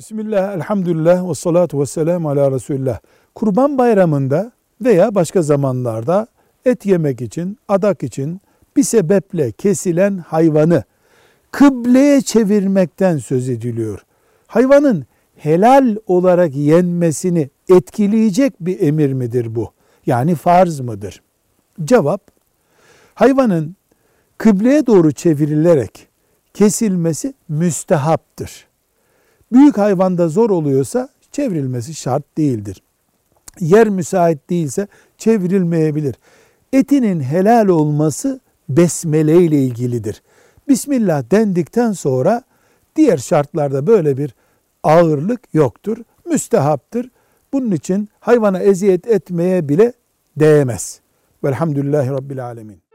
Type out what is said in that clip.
Bismillah, elhamdülillah ve salatu ve selamu ala Resulullah. Kurban bayramında veya başka zamanlarda et yemek için, adak için bir sebeple kesilen hayvanı kıbleye çevirmekten söz ediliyor. Hayvanın helal olarak yenmesini etkileyecek bir emir midir bu? Yani farz mıdır? Cevap, hayvanın kıbleye doğru çevrilerek kesilmesi müstehaptır. Büyük hayvanda zor oluyorsa çevrilmesi şart değildir. Yer müsait değilse çevrilmeyebilir. Etinin helal olması besmele ile ilgilidir. Bismillah dendikten sonra diğer şartlarda böyle bir ağırlık yoktur. Müstehaptır. Bunun için hayvana eziyet etmeye bile değmez. Velhamdülillahi Rabbil Alemin.